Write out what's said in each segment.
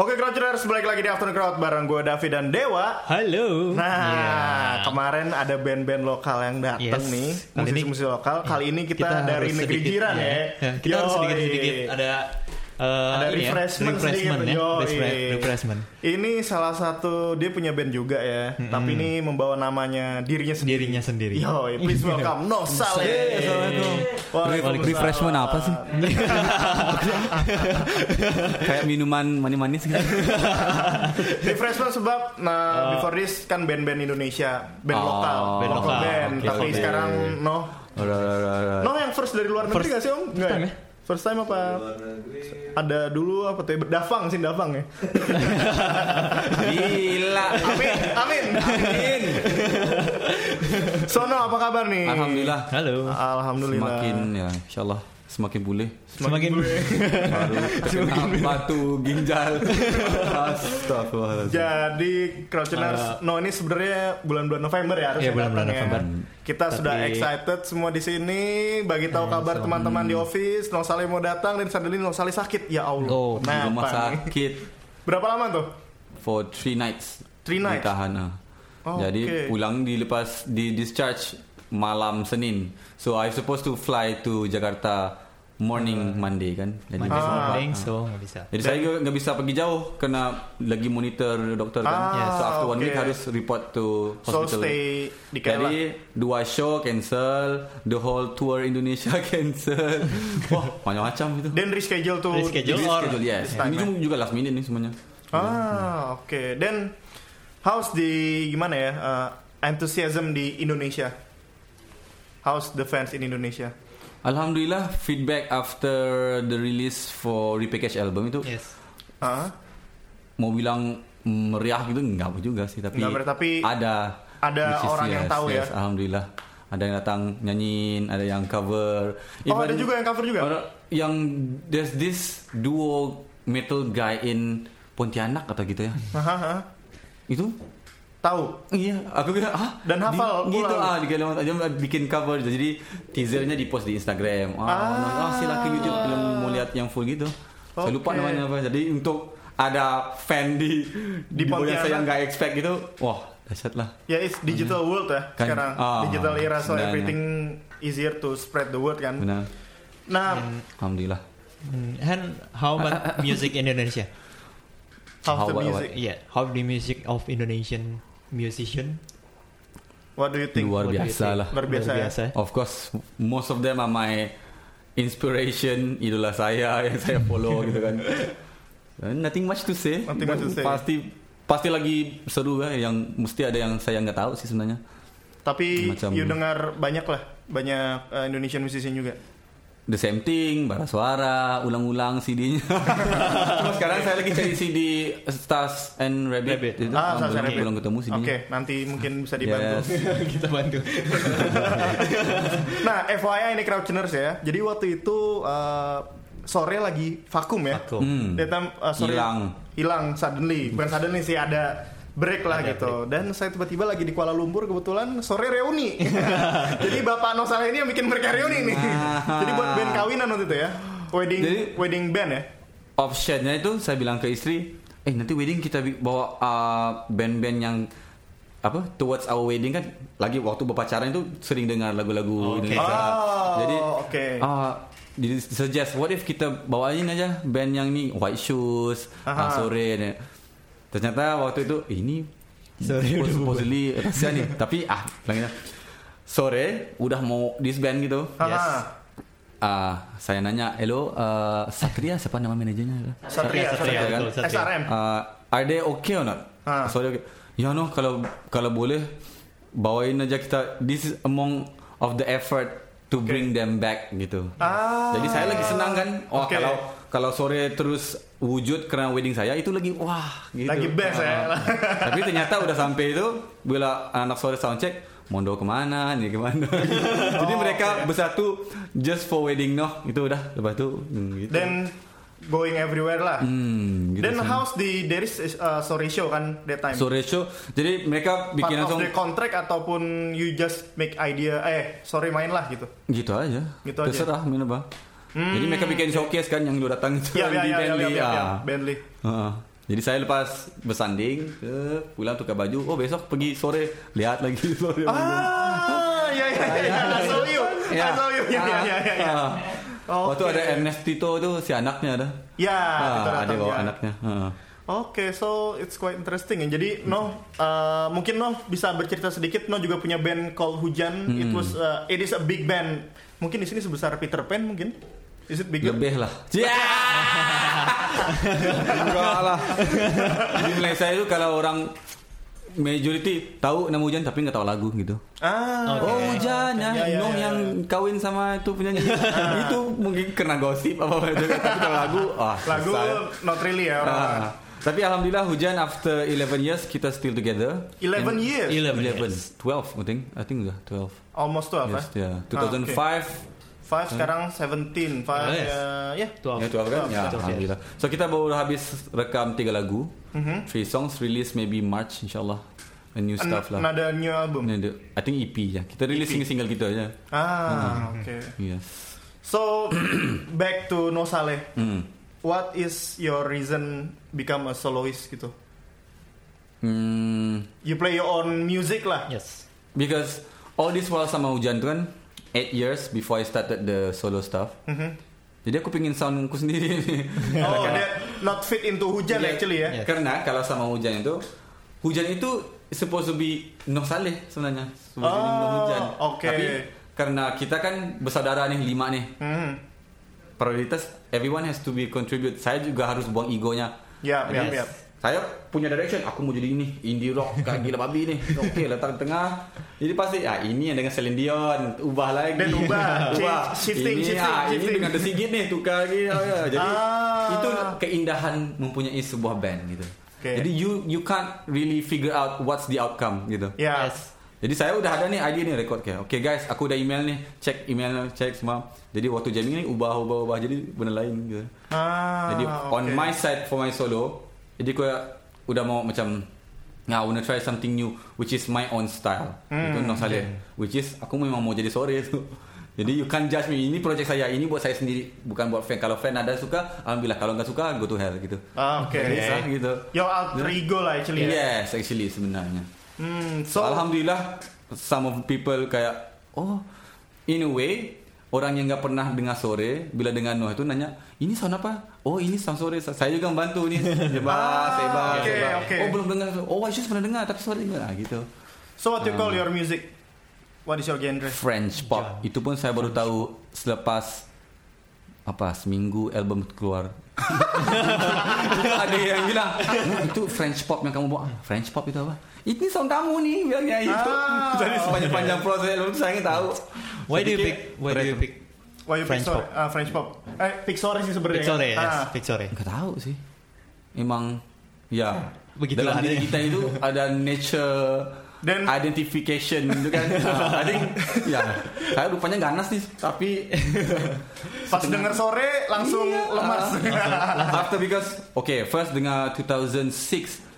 Oke Crowders, balik lagi di Afternoon Crowd bareng gue David dan Dewa. Halo. Nah, Yeah. kemarin ada band-band lokal yang datang Yes. nih, musisi-musisi lokal. Kali ini kita, dari harus negeri sedikit, jiran ya. Ya, Kita harus sedikit-sedikit ada eh, Ada ini ya, refreshment refreshment sedikit, ya, yoi. refre- refreshment. Ini salah satu dia punya band juga ya, tapi ini membawa namanya dirinya sendiri. Dirinya sendiri. Yo, please welcome No Saleh. Hey, Assalamualaikum. Waalaikumsalam. Refreshment apa sih? Kayak minuman manis-manis gitu. Refreshment sebab nah before this kan band-band Indonesia, band Oh, lokal, band lokal lokal. band. Oke, tapi oke. sekarang no, Udah, udah, udah, udah. no yang first dari luar negeri First gak sih om? Enggak ya? First time apa? Ada dulu apa tuh? ya? Dafang sih Dafang ya. Gila. Amin, amin, amin. Sono apa kabar nih? Alhamdulillah. Halo. Alhamdulillah. Semakin ya, insyaallah semakin boleh. Semakin Baru terkena batu ginjal. Astagfirullahaladzim. Jadi Crouchers, no ini sebenarnya bulan-bulan November ya harusnya Iya, bulan-bulan datang ya. November. Kita Tapi- sudah excited semua di sini bagi tahu kabar teman-teman di office. No Saleh mau datang dan suddenly No Saleh sakit. Ya Allah. Oh, Di Kenapa rumah sakit Berapa lama tuh? for three nights. Three nights? Ditahan. ah. Oh, Jadi okay. pulang dilepas di discharge malam Senin. So I supposed to fly to Jakarta morning Monday kan. Jadi Monday morning, so nggak bisa. Jadi saya juga nggak bisa pergi jauh karena lagi monitor dokter kan. Ah, so after one okay. week harus report to So hospital. stay di Kerala. Jadi dua show cancel, the whole tour Indonesia cancel. Wah macam-macam itu. Dan reschedule tuh. Reschedule. Jadi or- yes. time, Ini juga- juga last minute nih semuanya. Ah, oke. Dan how's di gimana ya? uh, enthusiasm di Indonesia? How's the fans in Indonesia? Alhamdulillah feedback after the release for repackage album itu Yes. Ah, mau bilang meriah gitu enggak juga sih tapi, Nggak meriah, tapi ada ada orang yang tahu ya? alhamdulillah ada yang datang nyanyiin ada yang cover oh ada juga yang cover juga. yang there's this duo metal guy in Pontianak atau gitu ya Hahaha. itu Tahu. Iya, aku kira ah Dan hafal di, gitu ah di Kalimantan aja bikin cover jadi teasernya di post di Instagram. Ah, Ah. ah silakan YouTube kalau mau lihat yang full gitu. Saya lupa namanya apa. Jadi untuk ada fan di Di di, yang saya nggak expect gitu, wah dahsyat lah. Ya, it's digital world ya Kan, sekarang. ah, digital era so sebenarnya. everything easier to spread the word kan. Benar, Nah, alhamdulillah. Hmm, And how about music in Indonesia? how's the How- what- music? Yeah, how the music of Indonesian musician? What do you think? Luar biasa think? lah. Luar biasa ya? Of course, most of them are my inspiration, idola saya yang saya follow gitu kan. And Nothing much to say. Nothing much to say. Pasti pasti lagi seru kan yang mesti ada yang saya nggak tahu sih sebenarnya. Tapi Macam- you dengar banyak lah, banyak uh, Indonesian musician juga. The same thing, bara suara, ulang-ulang CD-nya. Cuma sekarang saya lagi cari CD Stars and Rabbit. Rabbit. Itu Ah, Stars and belum, Rabbit. belum ketemu Oke, CD-nya. nanti mungkin bisa dibantu. Yes. Kita bantu. Nah, FYI ini Crouchers ya. Jadi waktu itu uh, sore lagi vakum ya. Vakum. Hmm. Time, uh, sore Hilang. hilang suddenly. Bukan suddenly sih ada break lah Ada gitu. Dan saya tiba-tiba lagi di Kuala Lumpur kebetulan sore reuni. Jadi Bapak Nosal ini yang bikin mereka reuni nih. Ah. Jadi buat band kawinan waktu itu ya. Wedding Jadi- wedding band ya. Optionnya itu saya bilang ke istri, eh nanti wedding kita bawa uh, band-band yang apa towards our wedding kan lagi waktu berpacaran itu sering dengar lagu-lagu Oke. Indonesia. Oh, Jadi oke. ah, jadi suggest what if kita bawain aja band yang ni White Shoes, ah, sore ni. Ternyata waktu itu "Eh, ini Sore supposedly- supposedly rahasia nih, tapi ah bilangnya sore udah mau disband gitu. Aha. Ah, saya nanya, hello, uh, Satria siapa nama manajernya? Satria, Satria, Satria, betul, kan? Satria. SRM. Uh, are they okay or not? Ah. Sorry, okay. Ya no, kalau kalau boleh bawain aja kita. This is among of the effort to bring them back gitu. Ah. Jadi saya lagi senang kan. Oh Oke. kalau kalau sore terus wujud karena wedding saya itu lagi wah gitu. Lagi best ya. Ah. Tapi ternyata udah sampai itu bila anak sore soundcheck Mondo ke mana nih ke mana jadi Oh, mereka bersatu just for wedding noh itu udah lepas itu hmm, gitu. Then going everywhere lah. Hmm, gitu Then sih. how's the there is uh, sorry show kan that time. sore show jadi mereka Part bikin of langsung the contract ataupun you just make idea eh sorry main lah gitu. gitu aja Gitu aja. terserah bang jadi mereka bikin showcase kan yang lu datang itu Ya yang ya di ya ya Bentley ya, ya, ya. Bentley. Heeh. Jadi saya lepas bersanding, eh, pulang tukar baju. Oh besok pergi sore lihat lagi sore. Ah, ya ya ya. ya. I saw you. I saw you. Ya ya ya ya. ya. Ah. Waktu ada Ernest Tito tu si anaknya ada. Ya, Ah, ada bawa ya. anaknya. Ah. Oke, so it's quite interesting. ya. Jadi no, uh, mungkin no bisa bercerita sedikit. No juga punya band called Hujan. It was, uh, it is a big band. Mungkin di sini sebesar Peter Pan mungkin. Is it bigger? Lebih lah. Ya. Enggak lah. Di Malaysia itu kalau orang majority tahu nama hujan tapi nggak tahu lagu gitu. Ah, Oke. Oh hujan ya, Ya, ya, Noh ya, yang kawin sama itu penyanyi. itu mungkin kena gosip apa apa itu. Tapi kalau lagu, ah, lagu selesai. not really ya orang. Ah. Tapi alhamdulillah hujan after 11 years kita still together. 11 years, 11 11, years. 12 I think. I think udah 12. almost 12 Yes, ya. yeah. 2005 Five sekarang 17, five Yes. ya, ya. Twelve. Ya 12 kan? Ya, alhamdulillah. So kita baru habis rekam tiga lagu. Mhm. Three songs release maybe March insyaallah. A new An- stuff lah. Another new album. Ini ada- I think EP ya. Kita release single-single kita aja. Ah, oke. Yes. So back to No Saleh. Hmm. What is your reason become a soloist gitu? Hmm, You play your own music lah. Yes. because all this while sama hujan tu kan 8 years before I started the solo stuff. Mhm. Jadi aku pingin sound aku sendiri. Oh, that not fit into hujan Yeah. actually ya. Yeah. Karena kalau sama hujan itu hujan itu supposed to be Noh Saleh sebenarnya. Supposed to be Noh Oh, hujan. oke. Tapi karena kita kan bersaudara nih lima nih. Hmm. Prioritas everyone has to be contribute. Saya juga harus buang egonya. Ya, ya, Jadi, ya. Saya punya direction, aku mau jadi ini, indie rock, kayak gila babi nih. Oke, letak tengah. Jadi pasti, ah ini yang dengan Celine Dion, ubah lagi. Dan ubah, ubah. change, shifting, ini, shifting, ah, shifting. ini dengan The Sigit nih, tukar lagi. Oh, ya. Jadi Ah. itu keindahan mempunyai sebuah band gitu. Oke. Jadi you you can't really figure out what's the outcome gitu. Yes. Jadi saya udah ada nih idea nih record kayak. Oke guys, aku udah email nih, cek email, cek semua. Jadi waktu jamming ini ubah ubah ubah jadi benda lain gitu. Ah, Jadi on oke. my side for my solo, jadi aku udah mau macam Nah, I wanna try something new which is my own style. Hmm, itu Noh Saleh. Which is aku memang mau jadi sore tu. Jadi you can't judge me. Ini project saya, ini buat saya sendiri, bukan buat fan. Kalau fan ada suka, alhamdulillah. Kalau nggak suka, go to hell gitu. Ah, oke. Jadi, sah, gitu. Your alter ego lah actually. ya. Yes, actually sebenarnya. So, so alhamdulillah some of people kayak oh in a way orang yang nggak pernah dengar sore bila dengar Noh itu nanya ini sound apa? Oh ini sound sore. Saya juga membantu nih. Ah, oke, hebat. oke. Oh belum dengar. Oh just pernah dengar tapi sore enggak ah, gitu. so what you Ah. call your music? What is your genre? French pop. Itu pun saya baru tahu selepas apa seminggu album keluar. ada yang bilang "Oh, itu French pop yang kamu bawa. French pop itu apa? Ini sound kamu nih bilangnya itu. Ah. Jadi sepanjang-panjang proses itu saya nggak tahu. Why do you pick? Why do you pick? Why you French pick pop. Ah, French pop. Eh, pick sore sih sebenarnya. Pixore, kan? yes. Ah. Pixore. Nggak tahu sih. Emang ya Begitulah dalam diri kita itu ada nature Dan- identification gitu kan. Nah, I think ya saya rupanya ganas nih tapi Pas denger sore langsung Iya. lemas. After because okay, first dengan 2006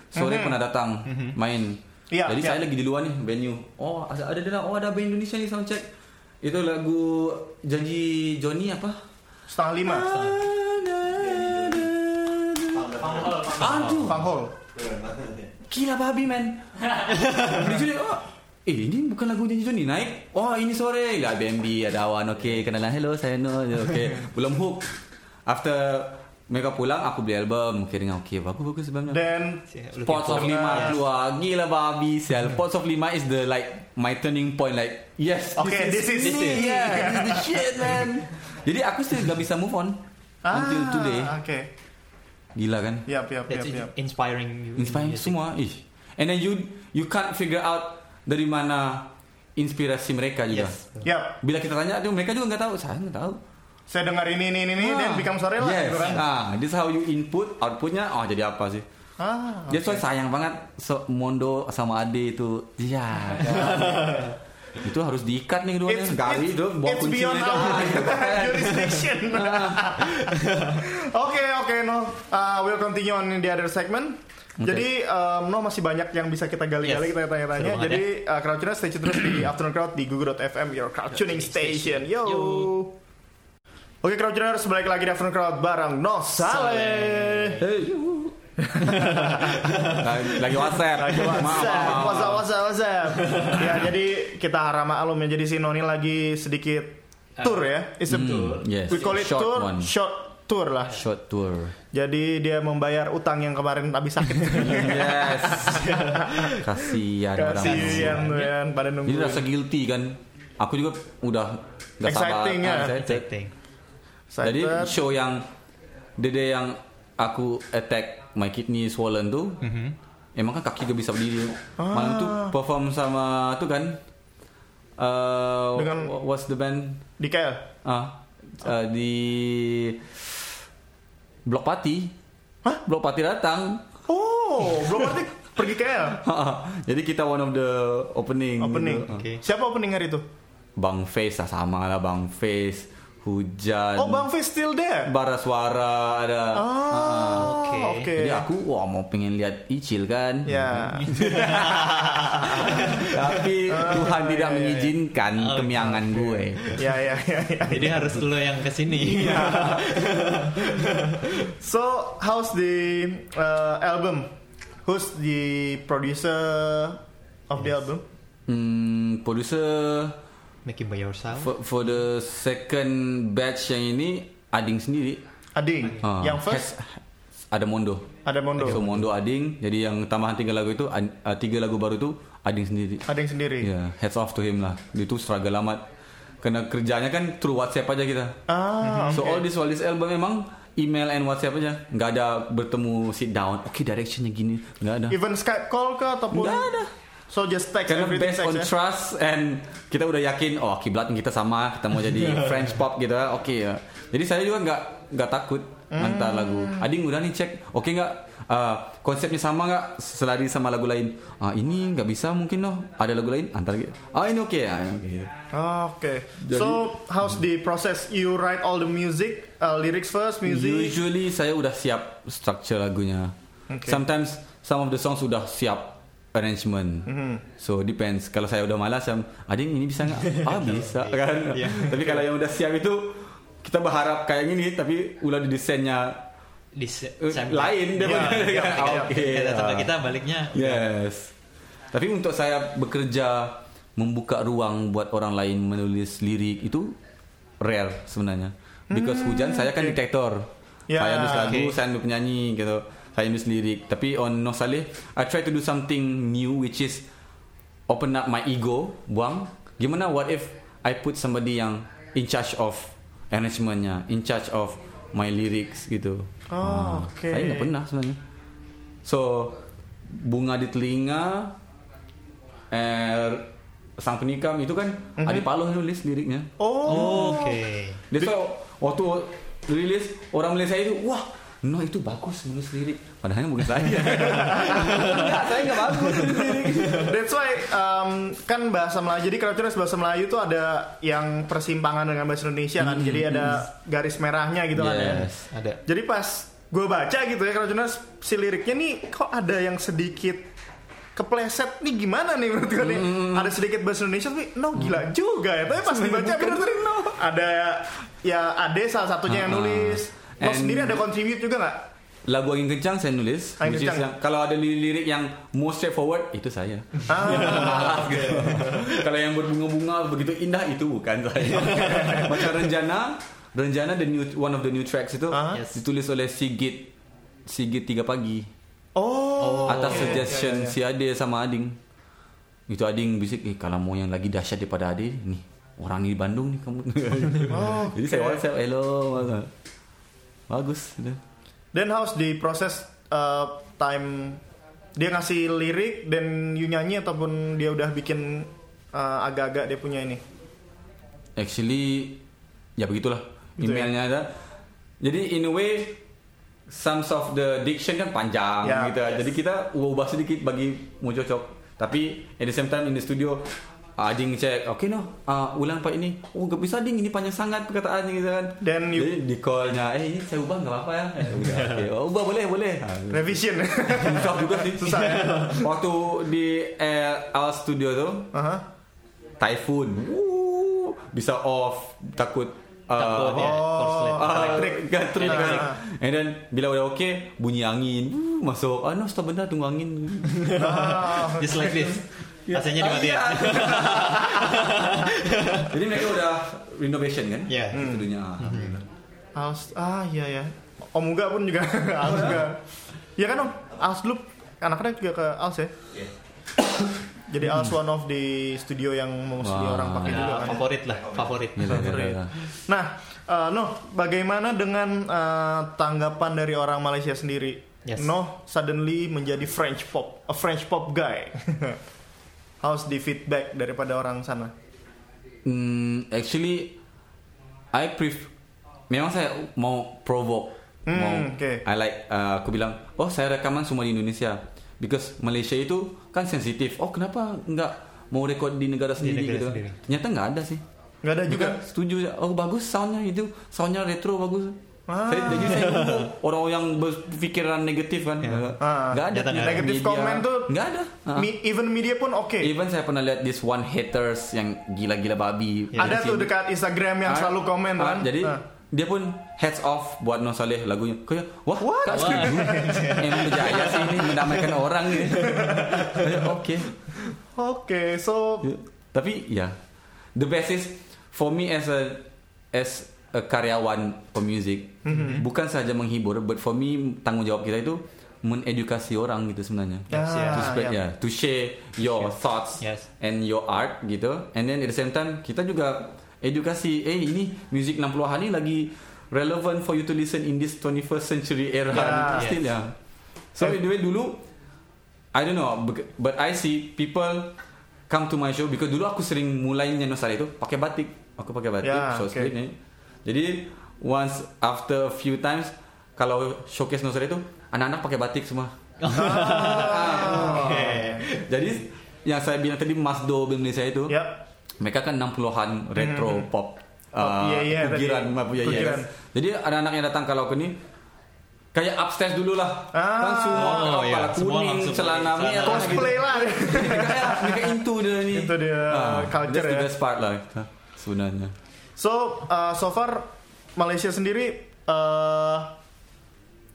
sore pernah datang main. Mhm. Iya, Jadi iya. saya lagi di luar nih venue. Oh ada ada ada oh ada band Indonesia nih soundcheck. Itu lagu janji Johnny apa? Setengah lima. Aduh, Panghol. gila babi man. Di sini oh, eh ini bukan lagu janji Johnny naik. Oh ini sore lah BMB ada awan oke kenalan hello saya no oke belum hook. After mereka pulang aku beli album kira oke bagus bagus sebenarnya. Dan Pots of Lima keluar Gila babi sial Pots of Lima is the like My turning point like Yes Okay, this is- this this is- yeah, This is the shit man Jadi aku still gak bisa move on Until Ah, today Oke. Gila kan Yap, yap, yap, That's yap. inspiring you. Inspiring music. semua Ih. And then you You can't figure out Dari mana Inspirasi mereka juga Yes. Yap. Bila kita tanya tuh Mereka juga gak tahu Saya gak tahu Saya dengar ini, ini, ini, Ah. dan become sore lah. Yes gitu kan. ah, This is how you input Outputnya Oh jadi apa sih Ah, That's why sayang banget so, Mondo sama Ade itu Ya Itu harus diikat nih keduanya it's, itu bawa it's kunci our jurisdiction. Oke, oke, no. Uh, we'll continue on the other segment. Jadi, um, no masih banyak yang bisa kita gali-gali, Yes. kita tanya-tanya. Jadi, uh, crowd tuner stay tune terus di Afternoon Crowd di Google.fm, your crowd tuning station. Yo. Yo. Oke, crowd tuners balik lagi di Afternoon Crowd bareng No Saleh. Hey. lagi, lagi WhatsApp. Lagi WhatsApp, WhatsApp, WhatsApp, WhatsApp. ya, jadi kita harap maklum ya. Jadi si Noni lagi sedikit tour ya. It's a Hmm, yes. We call it Short tour, one. short tour lah. Short tour. Jadi dia membayar utang yang kemarin habis sakit. Yes. Kasihan orang. Kasihan tuh ya, pada Jadi nunggu. rasa guilty kan. Aku juga udah gak sabar. Exciting, ya. Ah, Exciting. Jadi show yang day yang aku attack my kidney swollen tu, emang kan kaki gak bisa berdiri. Malam tu perform sama tu kan. Uh, Dengan- what's the band? di KL. Ah, uh, di Blok Party. Hah? Blok Party datang. Oh, belum berarti pergi KL. Jadi kita one of the opening. Opening. gitu. Oke. Siapa opening hari itu? Bang Face lah sama lah Bang Face. Hujan. Oh, Bang Fiz still there. Bara suara ada. Oh, Oke. oke. Jadi aku wah mau pengen lihat Icil kan. Ya. Tapi Tuhan iya, tidak iya. mengizinkan Oke, kemiangan oke. gue. ya, ya, ya, ya. Jadi harus lo yang ke sini. So, how's the uh, album? Who's the producer of the album? Hmm, producer Make it by yourself. for, for the second batch yang ini Ading sendiri. Ading. Ah, yang first has- ada Mondo. ada Mondo. So Mondo Ading. Jadi yang tambahan tiga lagu itu uh, tiga lagu baru itu Ading sendiri. Ading sendiri. Ya, heads off to him lah. Dia tuh struggle amat. Karena kerjanya kan through WhatsApp aja kita. Ah, So oke. all this all this album memang email and WhatsApp aja. Nggak ada bertemu sit down. Oke directionnya gini. Nggak ada. Even Skype call ke ataupun Nggak ada. So just text Karena everything based text on ya. trust and kita udah yakin oh kiblat kita sama kita mau jadi French pop gitu ya oke ya jadi saya juga nggak nggak takut hantar Hmm. lagu Ading udah nih cek oke nggak Ah, konsepnya sama nggak selari sama lagu lain ah ini nggak bisa mungkin loh ada lagu lain antar gitu ah ini oke ya oke Oh, Oke. Jadi- So how's the process? You write all the music, uh, lyrics first, music. Usually saya udah siap structure lagunya. Okay. Sometimes some of the songs sudah siap arrangement. Mm-hmm. So depends. Kalau saya udah malas, saya, ading ini bisa nggak? Ah bisa kan. Iya. Tapi kalau yang udah siap itu kita berharap kayak gini, tapi udah di desainnya eh, lain Iya, daripada iya, kan? iya. Oke. Ya, datang ke ah. kita baliknya. Yes. Tapi untuk saya bekerja membuka ruang buat orang lain menulis lirik itu rare sebenarnya. Because hujan saya kan diktator. Ya, saya nulis lagu, oke. saya nulis penyanyi gitu. Saya nulis lirik. Tapi on Nosaleh, I try to do something new which is open up my ego, buang. Gimana what if I put somebody yang in charge of arrangementnya, in charge of my lyrics gitu. Oh, Ah, oke. Saya nggak pernah sebenarnya. So bunga di telinga, eh, sang penikam itu kan Adi Paloh nulis liriknya. Oh. Oke. Dia so, waktu rilis orang melihat saya itu, wah, no itu bagus nulis lirik. Padahal bukan saya. Enggak, saya nggak bagus nulis lirik. That's why um, kan bahasa Melayu. Jadi kalau tulis bahasa Melayu itu ada yang persimpangan dengan bahasa Indonesia kan. Jadi ada garis merahnya gitu kan ya. Yes. Ada. Jadi pas gue baca gitu ya kalau tulis si liriknya nih kok ada yang sedikit kepleset nih gimana nih menurut gue nih ada sedikit bahasa Indonesia tapi no gila juga ya tapi pas dibaca bener bener no ada ya Ade salah satunya yang Ah, ah. nulis lo And- sendiri ada contribute juga nggak Lagu angin kencang saya nulis. Angin Kencang. yang- kalau ada lirik yang more straightforward itu saya. ah, gitu. Kalau yang berbunga-bunga begitu indah itu bukan saya. Macam Renjana, Renjana the new one of the new tracks itu Ah. Yes. ditulis oleh Sigit Sigit tiga pagi oh atas oke. suggestion Ya, ya, ya. si Ade sama Ading. Itu Ading bisik, eh kalau mau yang lagi dahsyat daripada Ade, nih orang di Bandung nih kamu. Oh, Jadi saya oke. WhatsApp, hello, bagus. Udah. Then how's the process uh, time dia ngasih lirik dan you nyanyi ataupun dia udah bikin uh, agak-agak dia punya ini. Actually ya begitulah Gitu emailnya ada. Jadi in a way some of the diction kan panjang Ya, gitu. yes. Jadi kita ubah sedikit bagi mau cocok. Tapi at the same time in the studio ah, Ading cek, oke no, ah, ulang part ini. Oh gak bisa Ading, ini panjang sangat perkataannya gitu kan. Then you- Jadi di callnya, eh ini saya ubah nggak apa-apa ya. Eh, udah, oke. Oh, ubah boleh boleh. Ah, Revision. Susah juga sih. Susah ya? Waktu di eh, our studio tuh, Aha. typhoon Wuh, bisa off takut Campur ya, korslet. Ah, Elektrik. Elektrik kan. Ah. And then bila udah oke bunyi angin uh, masuk. Ah no stop bentar tunggu angin. Ah, Just like this. AC-nya Ah, dimatiin. iya. Jadi mereka udah renovation kan? Iya. Itu dunia. Alhamdulillah. Aus, ah iya ya. Om Uga pun juga Aus juga. Iya kan Om? Aus dulu anak-anak juga ke Aus ya. Jadi Aus one of the studio yang Wah. orang pakai Ya, juga kan. favorit lah, favorit. Favorit. Nah, eh, Noh, bagaimana dengan eh, tanggapan dari orang Malaysia sendiri? Yes. Noh suddenly menjadi French pop, a French pop guy. How's the feedback daripada orang sana? Hmm, actually, I prefer. Memang saya mau provoke. Hmm, mau, okay. I like. Uh, aku bilang, oh saya rekaman semua di Indonesia, because Malaysia itu kan sensitif. Oh kenapa nggak mau rekod di negara sendiri negara gitu? sendiri. Ternyata nggak ada sih. Nggak ada juga. Juga setuju. Oh bagus soundnya itu, soundnya retro bagus. Ah. Saya, jadi saya orang yang berpikiran negatif kan, Ah. nggak ada. Nyata nggak ada. Negative Media- comment tuh nggak ada. Ah. Me- even media pun oke. Even saya pernah lihat this one haters yang gila-gila babi. Ada tuh dekat Instagram yang Ah, selalu komen ah, kan. Jadi Ah. dia pun heads off buat No Saleh lagunya. Kayak wah, What? Kak setuju. Emang berjaya sih ini mendamaikan orang Oke. Oke, so Ya. Tapi ya, the best is for me as a as a karyawan pemuzik Mm-hmm. bukan saja menghibur, but for me tanggung jawab kita itu mengedukasi orang gitu sebenarnya. Yes, to yeah, spread yeah. ya, to share your thoughts Yes. and your art gitu. And then at the same time kita juga edukasi, eh ini music 60-an ini lagi relevant for you to listen in this 21st century era Yeah. still ya. So anyway dulu I don't know but I see people come to my show because dulu aku sering mulainya Nusara itu pakai batik. Aku pakai batik, Yeah, short okay. sleeve ni. Jadi once after a few times kalau showcase Nusara itu anak-anak pakai batik semua. Oke. Jadi yang saya bilang tadi Masdo Indonesia itu ya. mereka kan 60-an retro pop uh, iya, iya, kugiran tadi. apa ya Kugiran. Jadi anak-anak yang datang kalau ke ni kayak upstairs dulu lah. Ah. kan semua Oh, kepala iya. Semua kuning, langsung celana merah Cosplay lah. Jadi mereka, mereka into dia ni. Itu dia, culture that's the ya. best part lah sebenarnya. So, uh, so far Malaysia sendiri uh,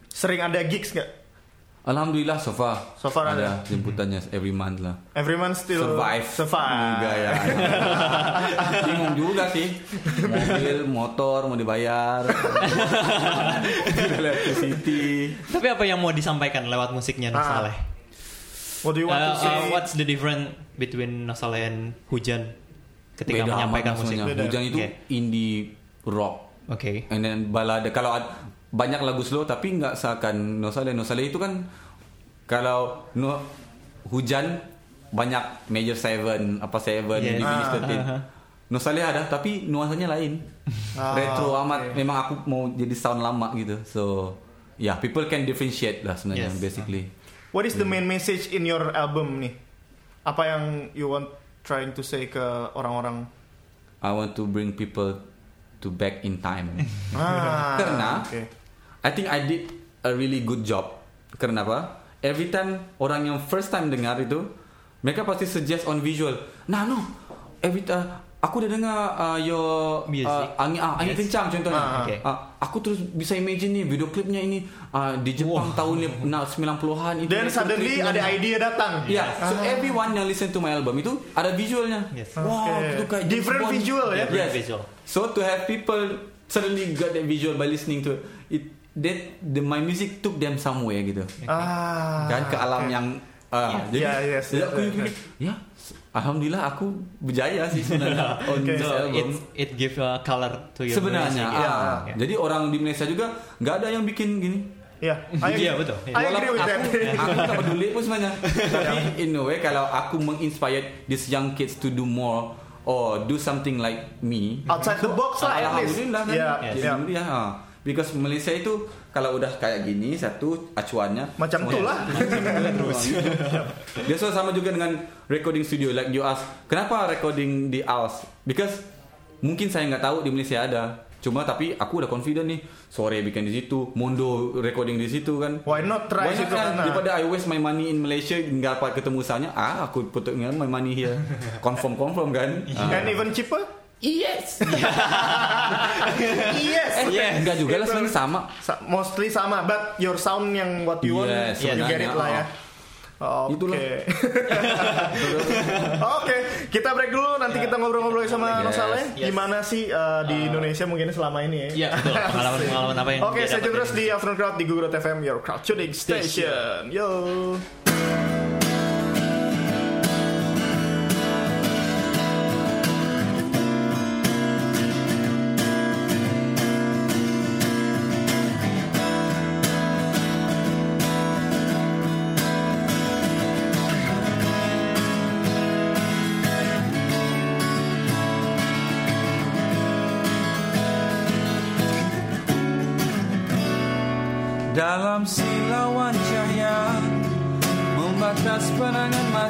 sering ada gigs nggak? Alhamdulillah so far. So far ada. jemputannya every month lah. Every month still Survive. Survive. Enggak ya. Bingung juga sih. Mobil, motor mau dibayar. Electricity. Tapi apa yang mau disampaikan lewat musiknya Ah. Nosaleh? What do you want Uh, to say? uh, what's the difference between Nosaleh and Hujan ketika Beda menyampaikan amat musik? maksudnya. Beda. Hujan itu Oke. indie rock. Oke. And then balada kalau ad- banyak lagu slow tapi nggak seakan No Saleh. No Saleh itu kan kalau no, hujan banyak major seven apa seven Yes. divinis Ah, 13. ah, ah. No Saleh ada tapi nuansanya lain. Ah, Retro oke. amat. Memang aku mau jadi sound lama gitu. So yeah, people can differentiate lah sebenarnya Yes. basically. What is the main message in your album nih? Apa yang you want trying to say ke orang-orang? I want to bring people to back in time. Ah, Karena oke. I think I did a really good job. Karena apa? Every time orang yang first time dengar itu, mereka pasti suggest on visual. Nah, no. Every time aku udah dengar uh, your Music. uh, angin ah, angin Yes. kencang contohnya. Ah, okay. Ah, aku terus bisa imagine nih video klipnya ini uh, di Jepang tahun ni- nah, 90-an itu. Then suddenly ada idea datang. Ya, so Ah. everyone yang listen to my album itu ada visualnya. Yes. Wow, Okay. itu kayak Different Bond. visual ya? Yes. Visual. So to have people suddenly got that visual by listening to it, that the my music took them somewhere gitu. Ah. kan ke alam oke. yang uh, jadi, Yeah, yes, yes, aku yes, ya alhamdulillah aku berjaya sih sebenarnya on Okay. So it it give a color to your sebenarnya music. Iya. ah. Yeah. jadi orang di Malaysia juga nggak ada yang bikin gini Ya, Iya, betul. I agree with that. Walaupun aku, aku tak peduli pun sebenarnya. Tapi in a way kalau aku menginspire these young kids to do more or do something like me. Outside the box lah. Alhamdulillah kan. Yeah, Jadi yeah. ya. Because Malaysia itu kalau udah kayak gini satu acuannya Macam tu lah. terus. Dia so sama juga dengan recording studio like you ask, kenapa recording di ALS? Because mungkin saya nggak tahu di Malaysia ada. Cuma tapi aku udah confident nih sore bikin di situ, Mondo recording di situ kan. Why not try Banyak situ kan daripada I waste my money in Malaysia nggak dapat ketemu usahanya, ah aku put my money here. confirm confirm kan. Ah. And even cheaper? Yes. yes. eh, Yes. enggak juga lah sebenarnya sama. Sa- mostly sama, but your sound yang what you want, Yes, you get it lah ya. Oke. Itulah. Oke, kita break dulu. Nanti kita ngobrol-ngobrol sama Yes. Nosale. Yes. Gimana sih uh, di Indonesia mungkin selama ini ya? Iya betul. Pengalaman-pengalaman apa yang Oke, dia saya terus di Afternoon Crowd di Google FM, your crowd tuning station. Yo.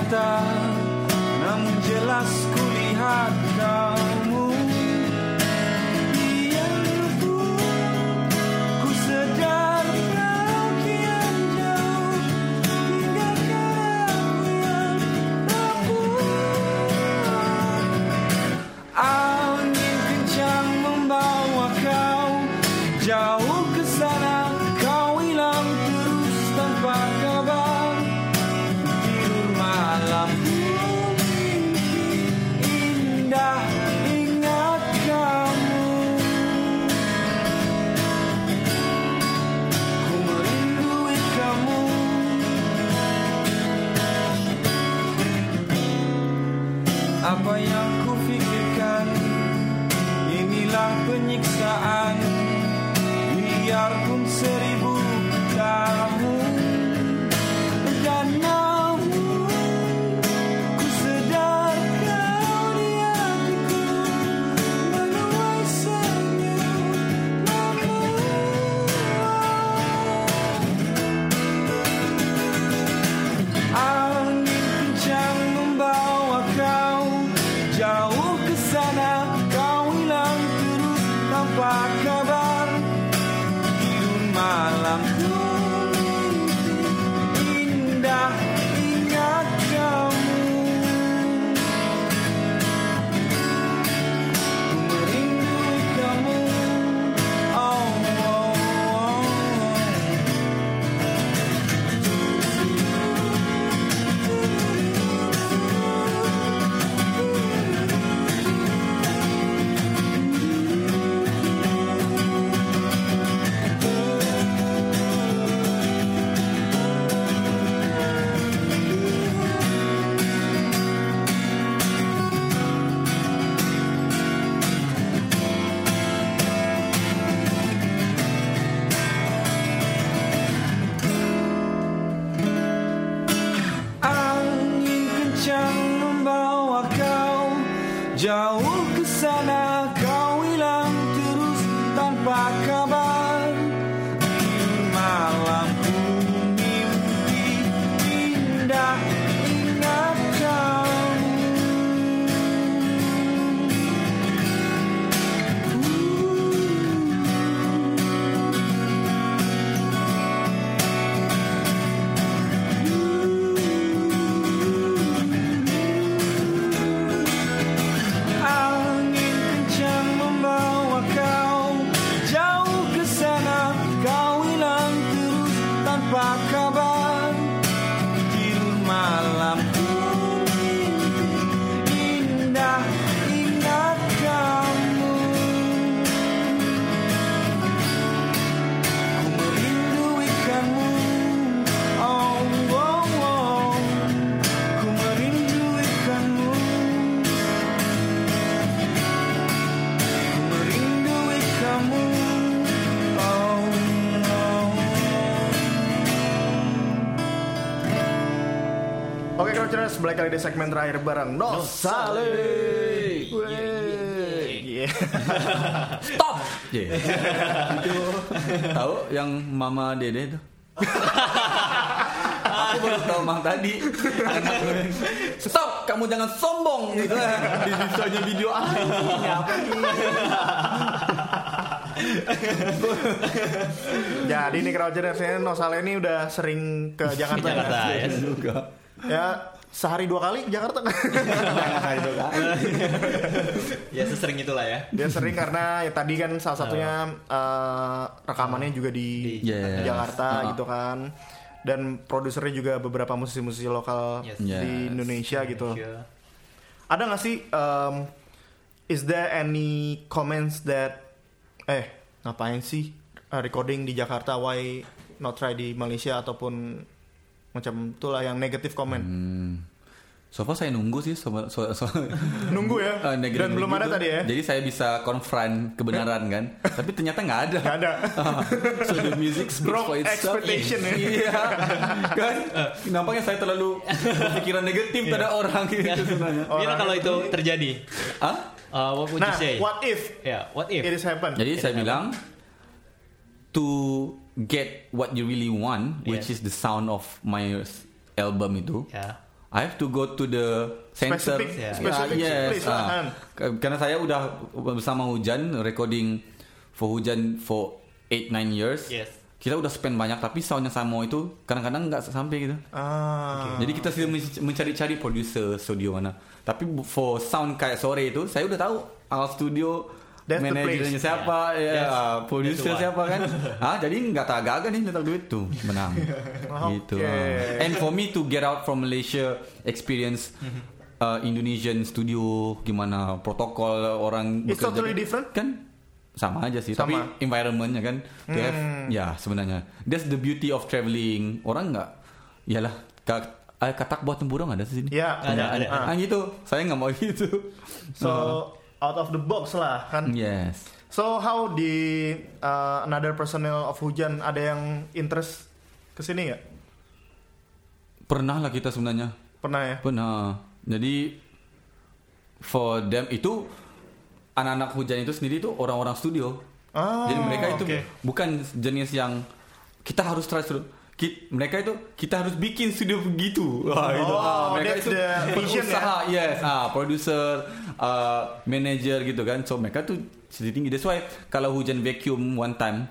cantar. Jauh Lagi di segmen terakhir bareng Nosale. Yeah. Stop. Yeah. itu tahu yang Mama Dede itu? Aku baru tahu Mang tadi. Stop, kamu jangan sombong gitu. Di videonya video ah. Ini apa nih? Jadi nih Nosale ini udah sering ke Jakarta. Jakarta ya. ya. Ya, sehari dua kali Jakarta. ya sesering itulah ya. Dia sering karena ya tadi kan salah satunya eh, rekamannya juga di, Di- Yes. Jakarta Uh-uh. gitu kan. Dan produsernya juga beberapa musisi-musisi lokal Yes. di Yes. Indonesia gitu. Sure. Ada nggak sih um, is there any comments that eh ngapain sih uh, recording di Jakarta why not try di Malaysia ataupun macam itulah yang negatif comment. Hmm. So far saya nunggu sih so, so, so, Nunggu ya. eh, negatif Dan belum ada gitu. tadi ya. Jadi saya bisa confront kebenaran kan. Tapi ternyata nggak ada. Nggak ada. so the music speaks Wrong for itself. expectation ya. Iya. kan? Nampaknya saya terlalu berpikiran negatif terhadap orang gitu sebenarnya. Gimana kalau itu terjadi? Hah? Uh, what would Nah, you say? what if Yeah, what if? it is happen? Jadi saya bilang to get what you really want, which Yes. is the sound of my album itu, Ya. I have to go to the center. Specific- Yeah. specific yes. place lah? K- Karena saya udah bersama Hujan recording for Hujan for 8 9 years. Yes. Kita udah spend banyak tapi soundnya sama itu kadang-kadang nggak sampai gitu. Ah. Jadi kita sedang men- mencari-cari producer studio mana. Tapi for sound kayak sore itu saya udah tahu alat studio That's manajernya siapa, ya, Yes. the siapa kan. ah, jadi nggak tak agak nih letak duit tuh menang. gitu. And for me to get out from Malaysia experience uh, Indonesian studio gimana protokol orang It's bekerja totally kan- different? kan sama aja sih Sama. tapi environmentnya kan to have- Hmm. ya sebenarnya that's the beauty of traveling orang nggak iyalah ka- eh, katak buat tempurung ada di sini Ya, Ada, ada. ah gitu saya nggak mau gitu So out of the box lah kan. yes So how di uh, another personnel of Hujan ada yang interest ke sini nggak? pernah lah kita sebenarnya Pernah ya? pernah jadi for them itu anak-anak hujan itu sendiri itu orang-orang studio Ah, Jadi mereka itu oke. bukan jenis yang kita harus try suruh ki- mereka itu kita harus bikin studio begitu. Wah, itu. Oh, Ah, mereka itu berusaha, yes, ah, producer, uh, manager gitu kan. So mereka tuh sedikit tinggi. That's why kalau hujan vacuum one time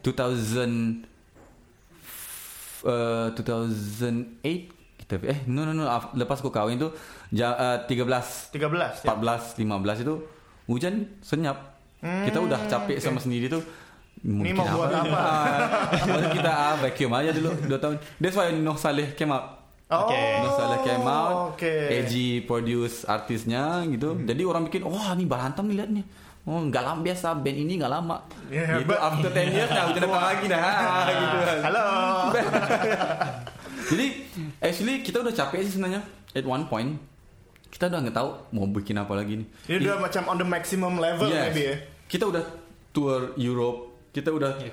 2000 uh, 2008 kita eh no no no lepas aku kawin tuh ja, uh, 13 13 ya? 14 15 itu hujan senyap. kita udah capek sama sendiri tuh. Ini mau buat apa? Maksudnya kita ah, vacuum aja dulu 2 tahun. That's why Noh Saleh came out. Oh, Oke. Noh Saleh came out. Oke. AG produce artisnya gitu. Jadi orang bikin, wah ini Barantam nih lihat nih. Oh nggak lama biasa band ini nggak lama. Yeah, gitu but- after 10 years nah hujan datang lagi dah gitu kan. Halo. Jadi actually kita udah capek sih sebenarnya at one point. Kita udah nggak tahu mau bikin apa lagi nih. Ini udah macam on the maximum level Yes. maybe ya. Kita udah tour Europe, kita udah Iya.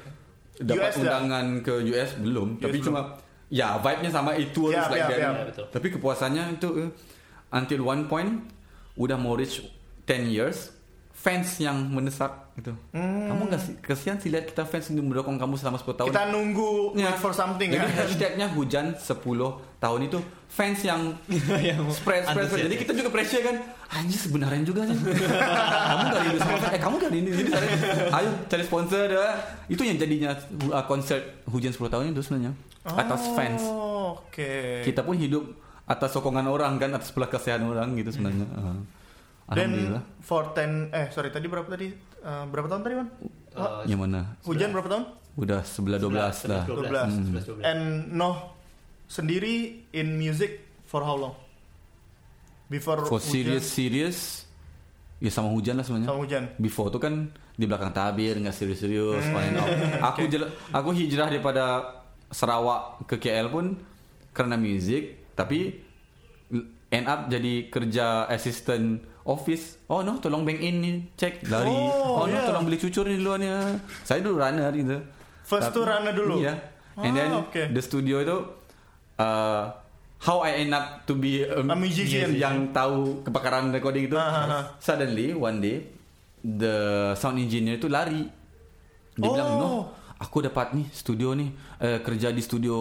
dapat US dah. undangan ke US belum, tapi belum. cuma ya vibe-nya sama itu harus like that. yap. Ya, betul. Tapi kepuasannya itu eh, until one point udah mau reach 10 years fans yang mendesak gitu. Hmm. Kamu nggak sih kesian sih lihat kita fans yang mendukung kamu selama 10 tahun. Kita nunggu Ya. wait for something Jadi ya. hashtagnya hujan 10 tahun itu fans yang Yang spread spread, spread. Jadi kita juga pressure kan. Anjir sebenarnya juga sih. kamu gak rindu sama. Eh kamu gak rindu. Jadi ayo cari sponsor dah. Itu yang jadinya uh, konser hujan 10 tahun itu sebenarnya. Atas fans. Oh, Oke. Kita pun hidup atas sokongan orang kan atas belah kasihan orang gitu sebenarnya. Uh, Dan Alhamdulillah. for 10 eh sorry tadi berapa tadi? Eh, berapa tahun tadi, Man? Uh, yang mana? Hujan berapa tahun? Udah 11 12 lah. 12. 11, 12. And Noh sendiri in music for how long? Before For Hujan serious serious ya sama hujan lah sebenarnya. sama hujan. before tuh kan di belakang tabir nggak serius-serius Hmm. aku jel- aku hijrah daripada Sarawak ke KL pun karena music tapi end up jadi kerja assistant office oh no tolong bank in cek lari Oh, oh, no yeah. tolong beli cucur nih duluannya saya dulu runner gitu First tuh runner dulu? iya and Ah, then okay. the studio itu uh, how I end up to be a, A musician. yang tahu kebakaran recording itu Ah, ah, ah. suddenly one day the sound engineer itu lari dia Oh. bilang no aku dapat nih studio nih eh, kerja di studio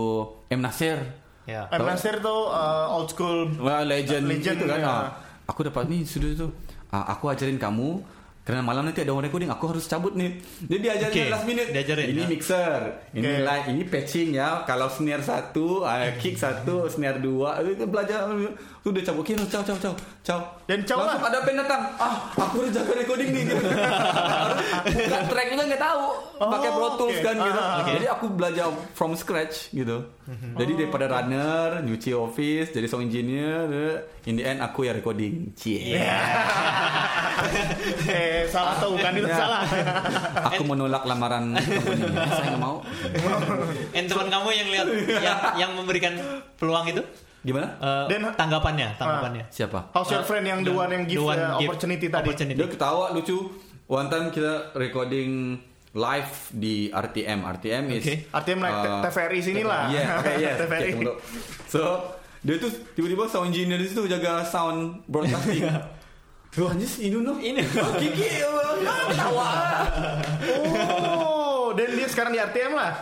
M Nasir Ya. M Nasir tuh uh, old school Wah, legend, Legend, gitu kan ya. Ah, aku dapat nih studio itu Ah, aku ajarin kamu Karena malam nanti ada orang recording Aku harus cabut nih Jadi dia ajarin Okay, last minute. diajarin, Ini ya. mixer Ini Okay. light Ini patching ya. Kalau snare satu ah, Kick satu Snare dua Itu belajar Tu dia cabut Okay ciao ciao ciao Ciao Dan Langsung lah. ada band datang Ah aku harus jaga recording nih gitu. Track juga nggak tahu Pakai Oh, Pro Tools okay. kan gitu Ah, ah, Jadi aku belajar from scratch gitu Jadi daripada runner Nyuci office Jadi sound engineer In the end aku yang recording Cie eh salah tahu kan itu Ya. salah. Aku menolak lamaran company. Eh, Saya nggak mau. And teman kamu yang lihat yang, yang memberikan peluang itu Gimana? eh, Dan- tanggapannya, tanggapannya. Siapa? How's your friend yang the one yang give The one uh, give opportunity tadi? opportunity. Dia ketawa lucu. One time kita recording live di RTM. RTM is Okay. Artinya like uh, TVRI sini lah. Yeah, okay. TVRI. Okay, so dia tuh tiba-tiba sound engineer di situ jaga sound broadcasting. Tuh anjir ini no. Ini. Oh, Kiki ketawa. Oh, dan dia sekarang di RTM lah.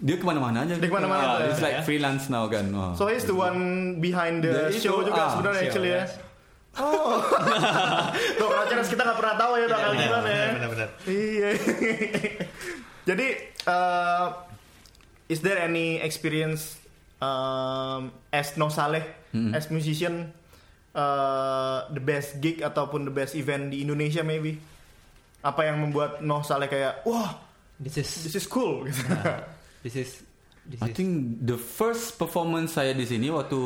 Dia ke mana-mana aja. Dia ke mana-mana Ah, tuh, It's ya. like freelance now kan. Oh. So he's the one behind the itu, show juga ah, sebenarnya actually ya. yes. Oh. Tuh Rockers kita nggak pernah tahu ya bakal Benar, gimana ya. benar, benar. Iya. Jadi uh, is there any experience um, as No Saleh as musician uh, the best gig ataupun the best event di Indonesia maybe? Apa yang membuat No Saleh kayak wah This is this is cool gitu. this is this I is think the first performance saya di sini waktu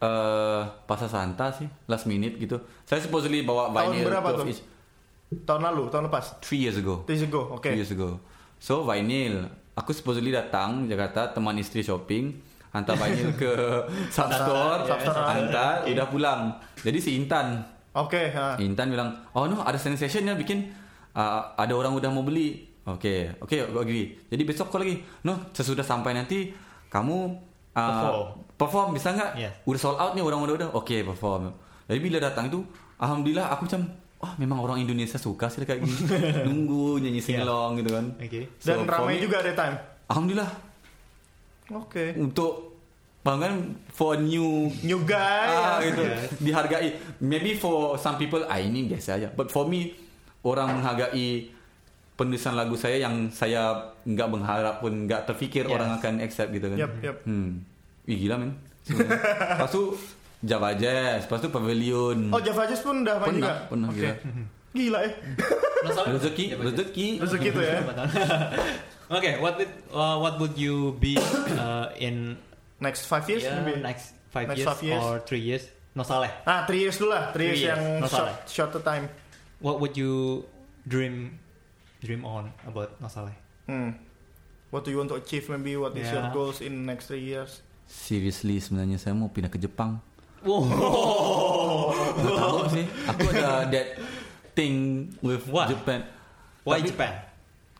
uh, Pasar Santa sih, last minute gitu. Saya supposedly bawa Tahun vinyl berapa 12 tuh? tahun lalu, tahun lepas. Three years ago. Days ago, oke. Three years ago. So vinyl, aku supposedly datang Jakarta teman istri shopping, hantar vinyl ke substore, Substore. hantar, udah pulang. Jadi si Intan, Oke, ha. Intan bilang, oh no ada sensation ya bikin uh, ada orang udah mau beli. Oke, oke, gue agree. Jadi besok kau lagi, no sesudah sampai nanti kamu uh, Perform. perform bisa nggak? Yes. Udah sold out nih orang udah udah. Oke perform. Jadi bila datang itu, alhamdulillah aku macam, oh memang orang Indonesia suka sih kayak gini, nunggu nyanyi singelong gitu kan. Okay. Dan ramai juga ada time. Alhamdulillah Oke. untuk bahkan for new New guy. ah, gitu dihargai maybe for some people ah ini biasa aja but for me orang menghargai penulisan lagu saya yang saya nggak mengharap pun nggak terfikir Yes. orang akan accept gitu kan Yup, yup. hmm Ih, gila men sebenarnya. lepas tu Java Jazz lepas tu Pavilion Oh Java Jazz pun udah main juga. pernah pernah Oke. gila Gila eh. rezeki rezeki Rezeki tuh ya. okay, what would uh, what would you be uh, in Next five years yeah, maybe. next five Next years, five years. or three years? No saleh. Ah, three years dulu lah. Three, Three years, years. yang No short, salah. shorter time. What would you dream dream on about no saleh? Hmm. What do you want to achieve? Maybe what is your Yeah. goals in next three years? seriously sebenarnya saya mau pindah ke Jepang Wow. Nggak tahu sih aku ada that thing with What? Japan Why Tapi- Japan?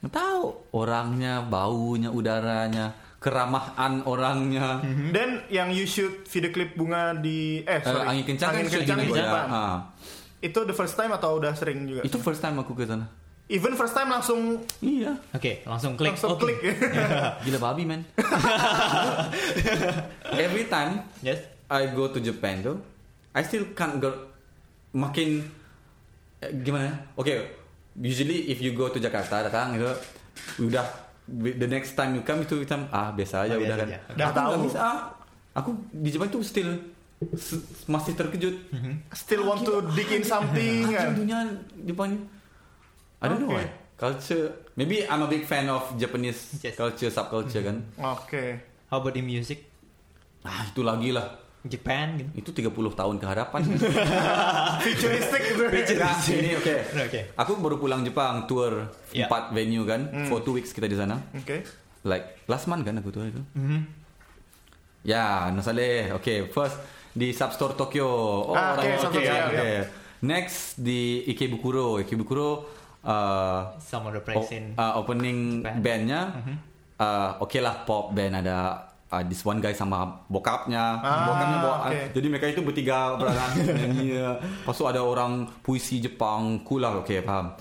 Nggak tahu orangnya, baunya, udaranya, keramahan orangnya. Dan yang you shoot video klip bunga di eh Eh, sorry. angin kencang kan angin shoot kencang di. Jepang. Ah. Itu the first time atau udah sering juga? Itu first time aku ke sana. Even first time langsung Iya. Oke, langsung klik. langsung Oke. klik. Gila babi man. Every time Yes. I go to Japan tuh, I still can't go makin eh, gimana? Oke, usually if you go to Jakarta datang gitu, udah the next time you come itu macam ah biasa aja Oh, udah biasa kan. aja. Udah aku nggak tahu. bisa. ah. Aku di Jepang tuh still s- masih terkejut. Still want to dig in something Anjing kan? dunia Jepang. I don't know Okay. why. Culture. Maybe I'm a big fan of Japanese Yes. culture, subculture kan. Oke. How about in music? Ah, itu lagi lah. Japan gitu. Itu 30 tahun ke hadapan. Futuristic gitu. Nah, ini oke. Oke. Aku baru pulang Jepang tour Ya. empat venue kan, for two weeks kita di sana. Oke. Like last month kan aku tour itu. Mhm. Ya, no saleh. Oke, first di Substore Tokyo. Oh, Ah, oke, oke, Tokyo, oke. ya. Next di Ikebukuro. Ikebukuro uh, Some of the uh, opening Band. bandnya uh, oke lah pop band ada uh, this one guy sama bokapnya Ah, bokapnya bawa oke. jadi mereka itu bertiga berangan nyanyi lepas tu ada orang puisi Jepang cool lah oke paham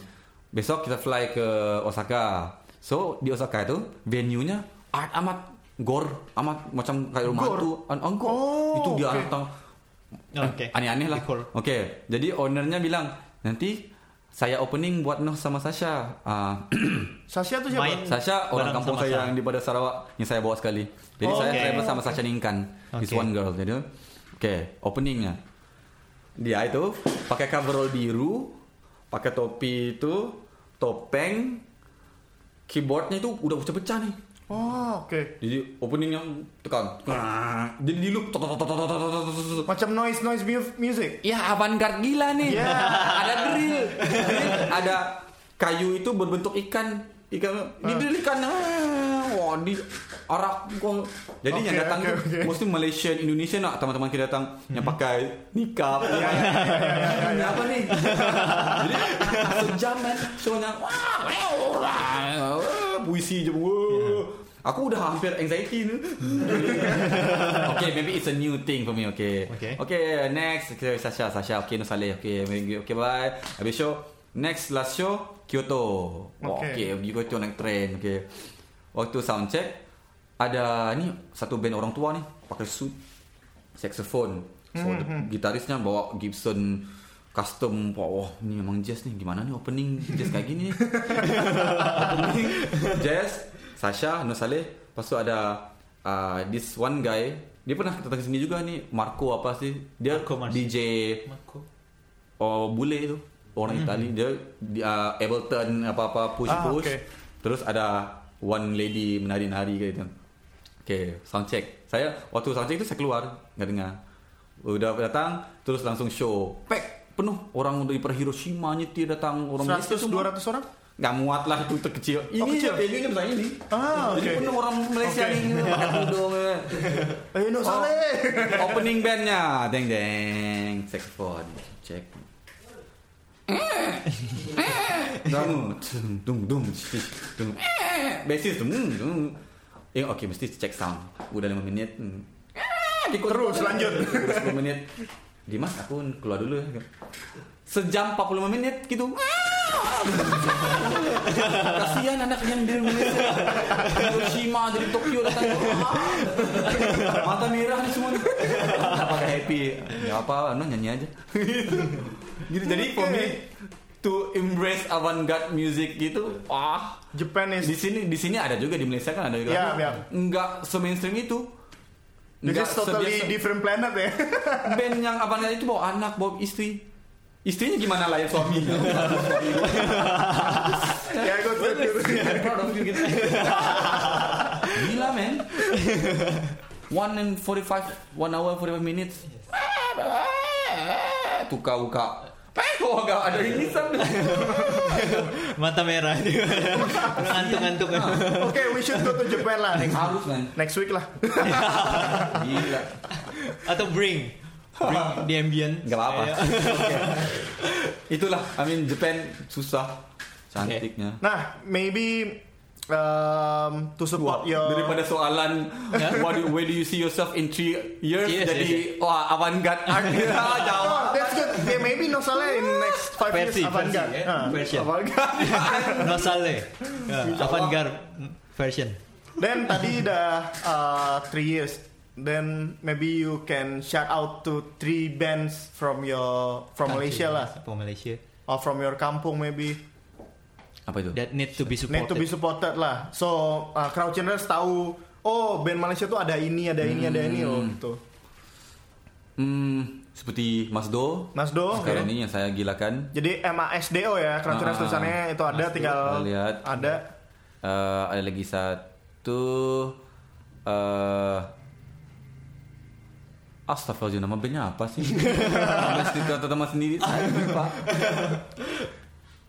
besok kita fly ke Osaka so di Osaka itu venue nya art amat gore amat macam kayak rumah Gore? tu an an- gore. Oh, itu dia datang Oke. aneh-aneh lah oke jadi ownernya bilang nanti saya opening buat Noh sama Sasha. Ah, Sasha tuh siapa? Main. Sasha orang kampung saya Sasha. yang di pada Sarawak yang saya bawa sekali. Jadi Oh, saya okay. travel sama Sasha Ningkan. This Okay. one girl. Jadi oke, openingnya. Dia itu pakai coverall biru, pakai topi itu, topeng, keyboardnya itu udah pecah-pecah nih. Oh, oke. Okay. Jadi opening yang tekan. Jadi di loop macam noise noise music. Ya, avant-garde gila nih. Yeah. ada drill. ada kayu itu berbentuk ikan. Ikan di drill ikan. Wah, di arah gua. Jadi okay, yang datang okay, okay. mesti Malaysia, Indonesia nak teman-teman kita datang yang pakai nikab. ya, ya, ya, Apa nih? Jadi sejam kan shownya. Wah, puisi je. Wah. Aku udah hampir anxiety ni. okay, maybe it's a new thing for me. Okay. Okay. Okay, next okay, Sasha, Sasha. Okay, Nusaleh. Okay, maybe- okay, bye. Habis show. Next last show Kyoto. Oh, Okay. okay, pergi Kyoto naik train. Okay. Waktu sound check ada ni satu band orang tua ni pakai suit saxophone. So Hmm, gitarisnya bawa Gibson custom. Wah, oh, ni memang jazz ni. Gimana ni opening jazz kayak gini? opening jazz Sasha Nusaleh. Lepas tu ada uh, this one guy. Dia pernah datang sini juga ni Marco apa sih? Dia Marco. DJ Marco. oh bule tu orang Itali dia di, uh, Ableton apa-apa push Ah, push okay. terus ada one lady menari-nari gitu okay sound check saya waktu sound check itu saya keluar nggak dengar udah datang terus langsung show pack penuh orang dari Hiroshima nyetir datang orang 100 200 orang? Nggak muat lah itu terkecil ini Oh, kecil? venue ini besar ini Ah, jadi oke. penuh orang Malaysia Oke. ini pakai tudung. Eh, no Saleh. Opening bandnya, deng deng, saxophone, cek. Dung, dung, dung, dung, basis dung, dung. Eh, oke, mesti cek sound. Udah 5 menit. hmm. Terus, lanjut. Udah 10 menit. Dimas, aku keluar dulu ya. Sejam 45 menit gitu. Kasihan anak yang di Malaysia. Hiroshima dari Tokyo datang. Mata merah nih semua nih. Nggak pakai happy. Ya apa, no, nyanyi aja. gitu. Jadi for me to embrace avant-garde music gitu, wah. Japan is Di sini di sini ada juga di Malaysia kan ada juga. Ya, ya. Enggak se-mainstream itu. Is totally sebiasa- different planet ya. band yang avant-garde itu bawa anak, bawa istri. Istrinya gimana lah ya suaminya? ya, you gitu. Gila men. One and 45, one hour 45 minutes. Tuka uka. Oh, agak ada irisan. Mata merah. Ngantuk-ngantuk. Oke, we should go to Japan lah next, Harus men. next week lah. Gila. Atau bring. Bring the ambient. Gak apa-apa. Iya. Oke. Itulah, I mean Japan susah. Cantiknya. Nah, maybe um, to support your Daripada soalan what do, where do you see yourself in three years Yes, jadi yes, wah avant-garde art Ah, jawab. Oh, that's good. Yeah, maybe no salah in next five Versi, years avant-garde. versi, ya. Ah, Version. avant-garde. No sale. Ya, Avant-garde version. Then tadi udah uh, three years. Then maybe you can shout out to three bands from your from Malaysia lah, From Malaysia. or from your kampung maybe. Apa itu? That need to be supported. Need to be supported lah. So uh, crowd channels tahu. Oh band Malaysia tuh ada ini, ada ini, ada ini loh. Gitu. Hmm, seperti Masdo. Masdo. Sekarang oke. ini yang saya gilakan. Jadi MASDO ya, crowd channels Ah, tulisannya itu ada, Masdo, tinggal kita lihat. ada. Eh, ada lagi satu eh Astagfirullah nama bandnya apa sih? Kata teman sendiri saya lupa.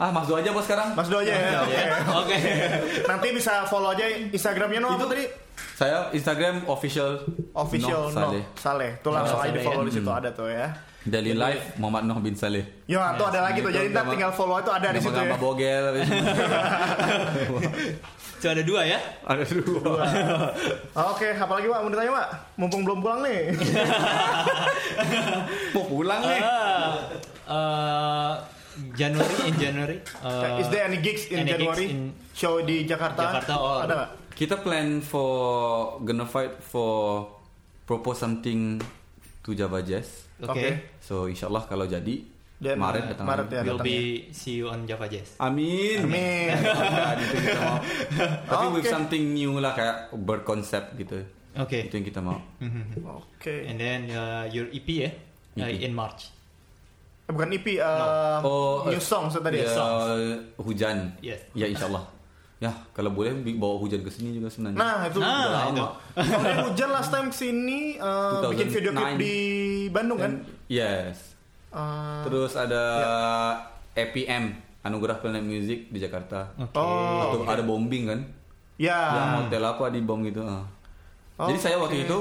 Ah, Masdo aja bos sekarang. Masdo aja ya. Oke. Oke. Nanti bisa follow aja Instagramnya no Itu tadi? Saya Instagram official Official no, Saleh. Saleh. Tuh langsung aja di follow di situ ada tuh ya. Daily Life Muhammad Noh bin Saleh. Ya, tuh ada lagi tuh. Jadi ntar tinggal follow itu ada di situ ya. Bogel. So ada dua ya. Ada dua. Oke, apa lagi Pak? Mau ditanya Pak? Mumpung belum pulang nih. Mau pulang nih. Ah, uh, Januari in January. Uh, Is there any gigs in any gigs January? in- Show di Jakarta? Jakarta, oh. Ada nggak? Kita plan for gonna fight for propose something to Java Jazz. Oke. Oke. So insyaallah kalau jadi Dan Maret datang Maret ya We'll datangnya. be see you on Java Jazz. Amin. Amin. Mudah-mudahan itu kita mau. Tapi with Oke. something new lah kayak berkonsep gitu. Okay. Itu yang kita mau. Oke. And then uh, your EP ya uh, EP. in March. Eh, Bukan EP, uh, Oh, new song so tadi. songs. hujan. Yes. Ya insyaallah. Ya kalau boleh bawa hujan ke sini juga sebenarnya. Nah itu Nah, udah lama. Kalau hujan last time ke sini uh, bikin video clip 2009. di Bandung kan? Yes. Uh, Terus ada EPM Anugerah Planet Music di Jakarta. Okay. Oh, Waktu ada bombing kan? ya. Yang hotel apa di bom gitu. ah. Jadi saya waktu itu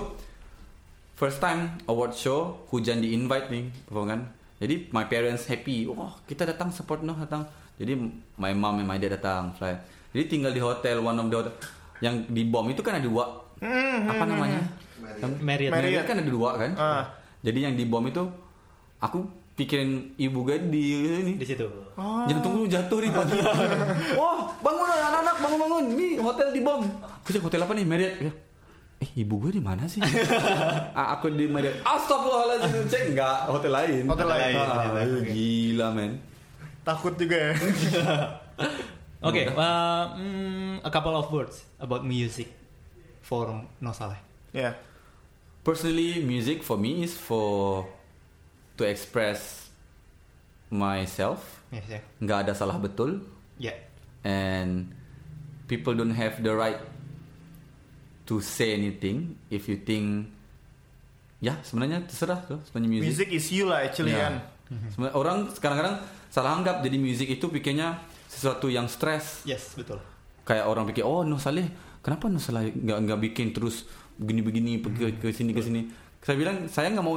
first time award show hujan di invite nih kan. Jadi my parents happy. Wah kita datang support noh datang. Jadi my mom and my dad datang fly. Jadi tinggal di hotel one of the hotel yang di bom itu kan ada dua. apa namanya? Yang- Marriott. Marriott kan ada dua kan. Ah. Jadi yang di bom itu aku pikirin ibu gue di ini Di situ. Jantung lu jatuh nih pagi. Wah, bangun anak-anak, bangun-bangun. Nih hotel di bom. Cek hotel apa nih? Marriott. Ya. Eh, ibu gue di mana sih? Ah, aku di Marriott. Astagfirullahaladzim. Cek enggak, hotel lain. Hotel lain. Ah, gila, men. Takut juga ya. Okay. Uh, mm, a couple of words about music for No Saleh. Ya. Personally, music for me is for to express myself. Yes, yeah. Nggak ada salah betul. Yeah. and people don't have the right to say anything if you think ya sebenarnya terserah tuh sebenarnya music, Music is you lah actually Ya. kan. Sebenarnya orang kadang-kadang salah anggap jadi music itu pikirnya sesuatu yang stres Yes, betul. kayak orang pikir oh Nuh Saleh kenapa Nuh Saleh nggak nggak bikin terus begini-begini pergi ke sini ke sini saya bilang saya nggak mau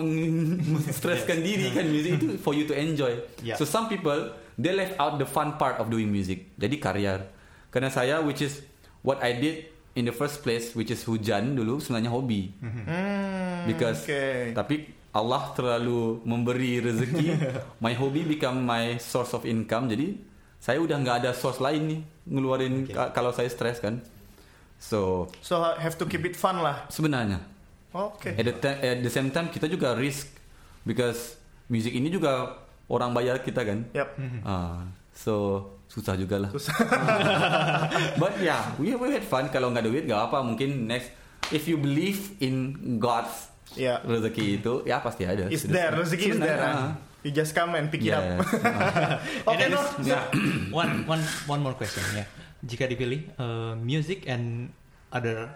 streskan diri kan music itu for you to enjoy. Yeah. so some people they left out the fun part of doing music. Jadi karya karena saya which is what I did in the first place which is hujan dulu sebenarnya hobi. Hmm, because oke. tapi Allah terlalu memberi rezeki. My hobby become my source of income. Jadi saya udah nggak ada source lain nih ngeluarin Okay. ka- kalau saya stres kan. So So have to keep it fun lah. sebenarnya Oke. at the, at the same time kita juga risk because music ini juga orang bayar kita kan Yap. Ah, so susah juga lah but yeah we, we had fun kalau nggak duit nggak apa mungkin next if you believe in God's Ya. rezeki itu ya pasti ada Is Sudah- there rezeki is there. Ah. You just come and pick it Yes. up. Ah. Noh. is- yeah. one one one more question ya. Jika dipilih uh, music and other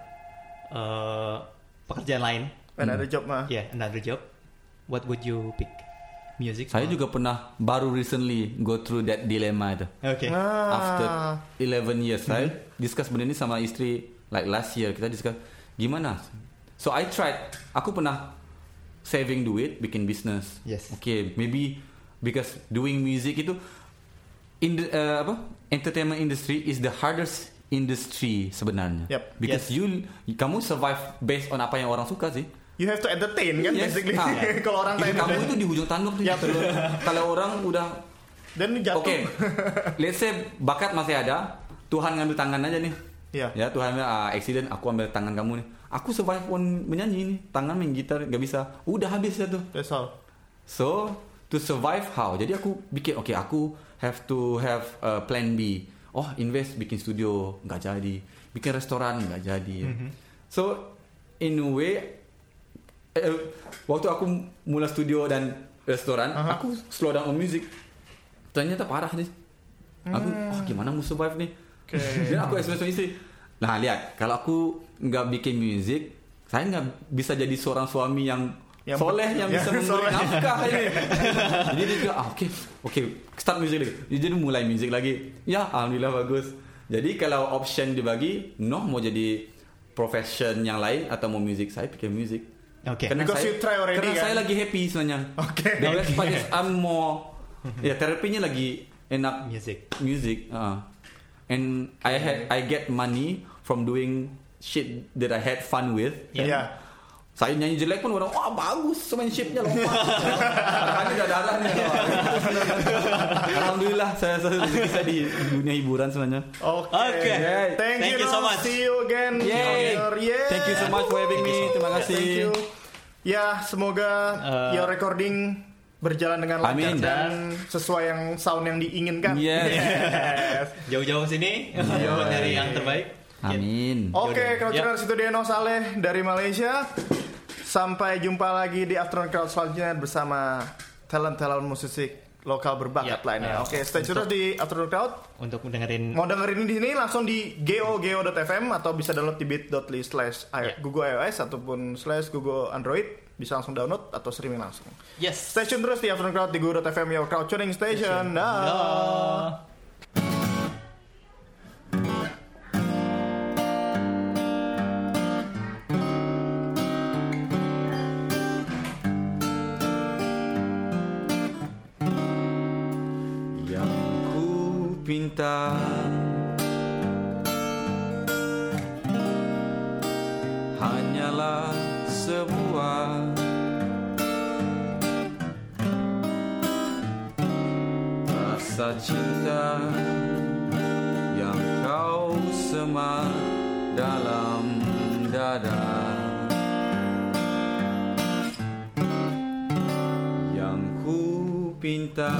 uh, pekerjaan lain, And ada job mah. yeah, another job, what would you pick? Music. Saya or- juga pernah baru recently go through that dilemma itu. Oke. Ah. After 11 years, saya discuss benda ini sama istri like last year kita discuss gimana. So I tried. Aku pernah saving duit bikin bisnes. Yes. Okay, maybe because doing music itu in the, uh, apa entertainment industry is the hardest industry sebenarnya. Yep. Because Yes. you kamu survive based on apa yang orang suka sih. You have to entertain kan Yes. basically. Ah. Kalau orang tak kamu itu di ujung tanduk nih. Yap. Kalau orang udah Dan jatuh. Oke, let's say bakat masih ada, Tuhan ngambil tangan aja nih. Iya. Ya Tuhan ah, accident, aku ambil tangan kamu nih. Aku survive pun menyanyi nih, tangan main gitar gak bisa. Udah habis ya tuh. That's all. So to survive how? Jadi aku bikin, oke aku have to have a plan B. Oh invest bikin studio nggak jadi, bikin restoran nggak jadi. So in a way, eh, waktu aku mulai studio dan restoran, Aha. aku slow down on music. Ternyata parah nih. Aku, oh gimana mau survive nih? Oke. Dan aku sama istri. Nah lihat, kalau aku nggak bikin music, saya nggak bisa jadi seorang suami yang, Yang- soleh yang bisa memberi soleh. nafkah ini. Jadi dia juga, ah, oke, oke, start music lagi. Jadi mulai music lagi. Ya, alhamdulillah bagus. Jadi kalau option dibagi, noh mau jadi profession yang lain atau mau music, saya pikir music. Oke. Karena Because saya, you try already, karena kan? saya lagi happy sebenarnya. Oke. The best part is I'm more, ya terapinya lagi enak Music. music uh. and I had I get money from doing shit that I had fun with Yeah. Iya. Saya nyanyi jelek pun orang wah bagus semanshipnya lompat kan ada darahnya Alhamdulillah saya saya di dunia hiburan sebenarnya Oke. Oke. Thank, Thank you so much. See you again. Yay. Yay. Thank you so much for having me terima Thank kasih you. Ya, semoga Uh, your recording berjalan dengan lancar Amin. dan sesuai yang sound yang diinginkan. Yes. Yes. Jauh-jauh sini buat nyari yang terbaik. Amin. Oke, Yaudah. Crowdtuners itu dia Noh Saleh dari Malaysia. Sampai jumpa lagi di Afternoon Crowd selanjutnya bersama talent-talent musisi lokal berbakat Yap. lainnya. Oke, stay tune terus di Afternoon Crowd. Untuk dengerin Mau dengerin di sini langsung di go.go.fm atau bisa download di bit.ly slash Yeah. Google iOS ataupun slash Google Android. Bisa langsung download atau streaming langsung. Yes. Stay tune terus di Afternoon Crowd di go.fm your crowd tuning station. Dah. Pinta Hanyalah sebuah Rasa cinta Yang kau semat dalam dada. Yang ku pinta